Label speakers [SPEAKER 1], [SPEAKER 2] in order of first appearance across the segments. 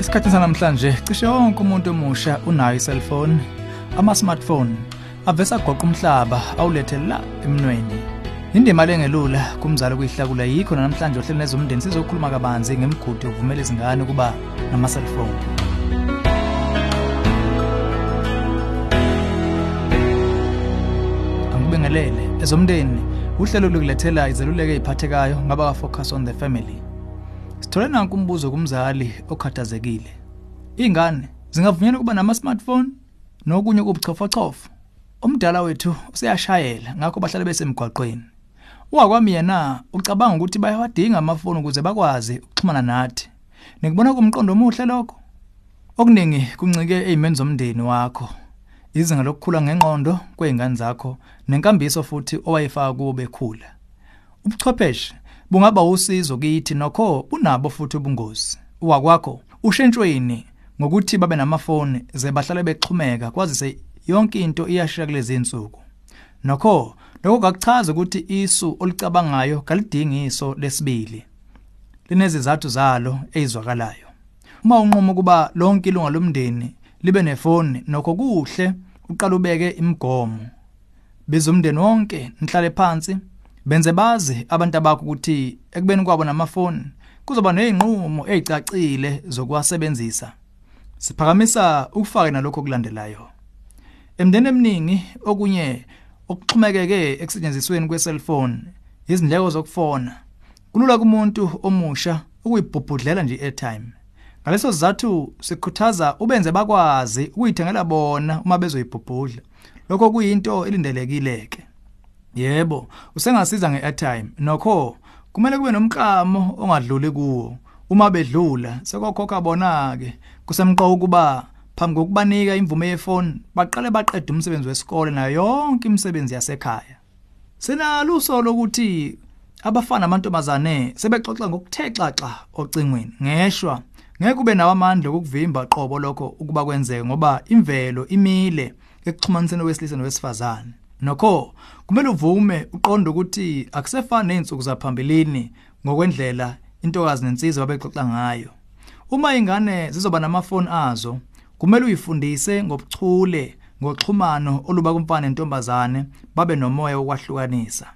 [SPEAKER 1] Esikhathini sanamhlanje cishe wonke umuntu omusha unayo iselfone, ama-smartphone avesa agoqa umhlaba awulethe la emnweni. Indima lengelula kumzali kuyihlakula yikho namhlanje ohlelo nezomndeni sizokhuluma kabanzi ngemigudu yokuvumela izingane ukuba nama-cellphone. Angibingelele ezomndeni uhlelo lokulethela izeluleko eziphathekayo ngaba ka focus on the family. Sithole nanku umbuzo kumzali okhathazekile. Ingane zingavunyelwa kuba nama-smartphone nokunye kubuchophochopho. Umdala wethu useyashayela ngakho bahlala besemgwaqweni. Wakwami yena ucabanga ukuthi bayawadinga amafoni ukuze bakwazi ukuxhumana nathi. Nikubona kumqondo omuhle lokho? Okuningi kuncike ezimeni zomndeni wakho. Izinga lokukhula ngengqondo kweingane zakho nenkambiso futhi owayifaka kubo bekhula. Ubuchwepheshe bungaba usizo kithi nokho bunabo futhi ubungozi. Wakwakho ushentshweni ngokuthi babe namafoni ze bahlale bexhumeka kwazise yonke into iyashiya kulezi insuku. Nokho lokho akuchaza ukuthi isu olicabangayo kalidingi iso lesibili. Linezizathu zalo ezizwakalayo. Uma unqoma kuba lonke ilunga lomndeni libe nefoni nokho kuhle uqala ubeke imigomo. Bezomndeni wonke nihlale phansi benze bazi abantu abakho ukuthi ekubeni kwabo namafoni kuzoba nezinqumo ezicacile zokuwasebenzisa. Siphakamisa ukufaka nalokho kulandelayo. Emndeni eminingi okunye okuxhumekeke ekusentshenzisweni kweselfone izindleko zokufona. Kulula kumuntu omusha ukuyibhubhudlela nje airtime. Ngaleso sizathu sikhuthaza ubenze bakwazi ukuyithengela bona uma bezoyibhubhudla. Lokho kuyinto elindelekileke. Yebo, usengasiza ngeairtime. Nokho kumele kube nomklamo ongadluli kuwo. Uma bedlula sekokhokha bona ke kusemqoka ukuba phambi kokubanika imvume yefoni baqale baqede umsebenzi wesikole nayo yonke imisebenzi yasekhaya. Senalo usolo ukuthi abafana namantombazane sebexoxa ngokuthexaxa ocingweni. Ngeshwa ngeke kube nawo amandla okuvimba qobo lokho ukuba kwenzeke ngoba imvelo imile ekuxhumaniseni wesilisa nowesifazane. Nokho kumele uvume uqonde ukuthi akusefani nezinsuku zaphambilini ngokwendlela intokazi nensizwa babexoxa ngayo. Uma ingane zizoba namafoni azo, kumele uyifundise ngobuchule, ngoxhumano oluba kumfana nentombazane babe nomoya wokwahlukanisa.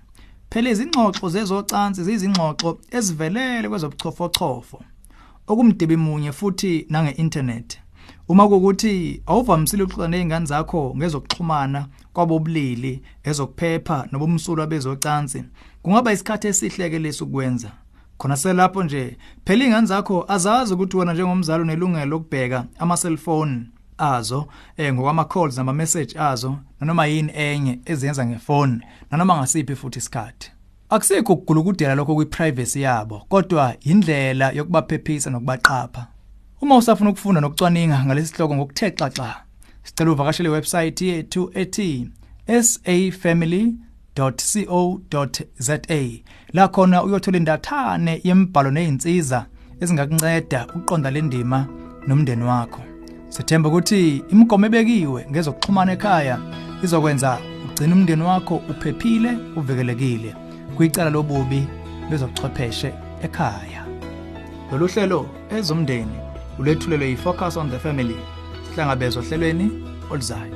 [SPEAKER 1] Phela izingxoxo zezocansi zizingxoxo ezivelele kwezobuchophochopho. Okumdibi munye futhi nange-internet. Uma kukuthi awuvamisile ukuxoxa nezingane zakho ngezokuxhumana kwabobulili, ezokuphepha nobumsulwa bezocansi, kungaba isikhathi esihleke lesukwenza. Khona selapho nje phela izingane zakho azazi ukuthi wena njengomzali unelungelo lokubheka ama-cellphone azo eh ngokwama calls nama message azo nanoma yini enye ezenza ngefoni nanoma ngasiphi futhi isikhathi. Akusikho ukugulukudela lokho kwi-privacy yabo, kodwa indlela yokubaphephisa nokubaqapha. Uma usafuna ukufunda nokucwaninga ngalesi sihloko ngokuthexaxa, sicela uvakashele iwebsite yethu ethi safamily.co.za la khona uyothola indathane yemibhalo nezinsiza ezingakunceda ukuqonda le ndima nomndeni wakho. Sithemba ukuthi imigomo ebekiwe ngezokuxhumana ekhaya izokwenza ugcina umndeni wakho uphephile, uvikelekile kwicala lobubi bezochwepheshe ekhaya. Lolu hlelo ezomndeni ulethulelwe yi-Focus on the Family sihlangabezwa ohlelweni oluzayo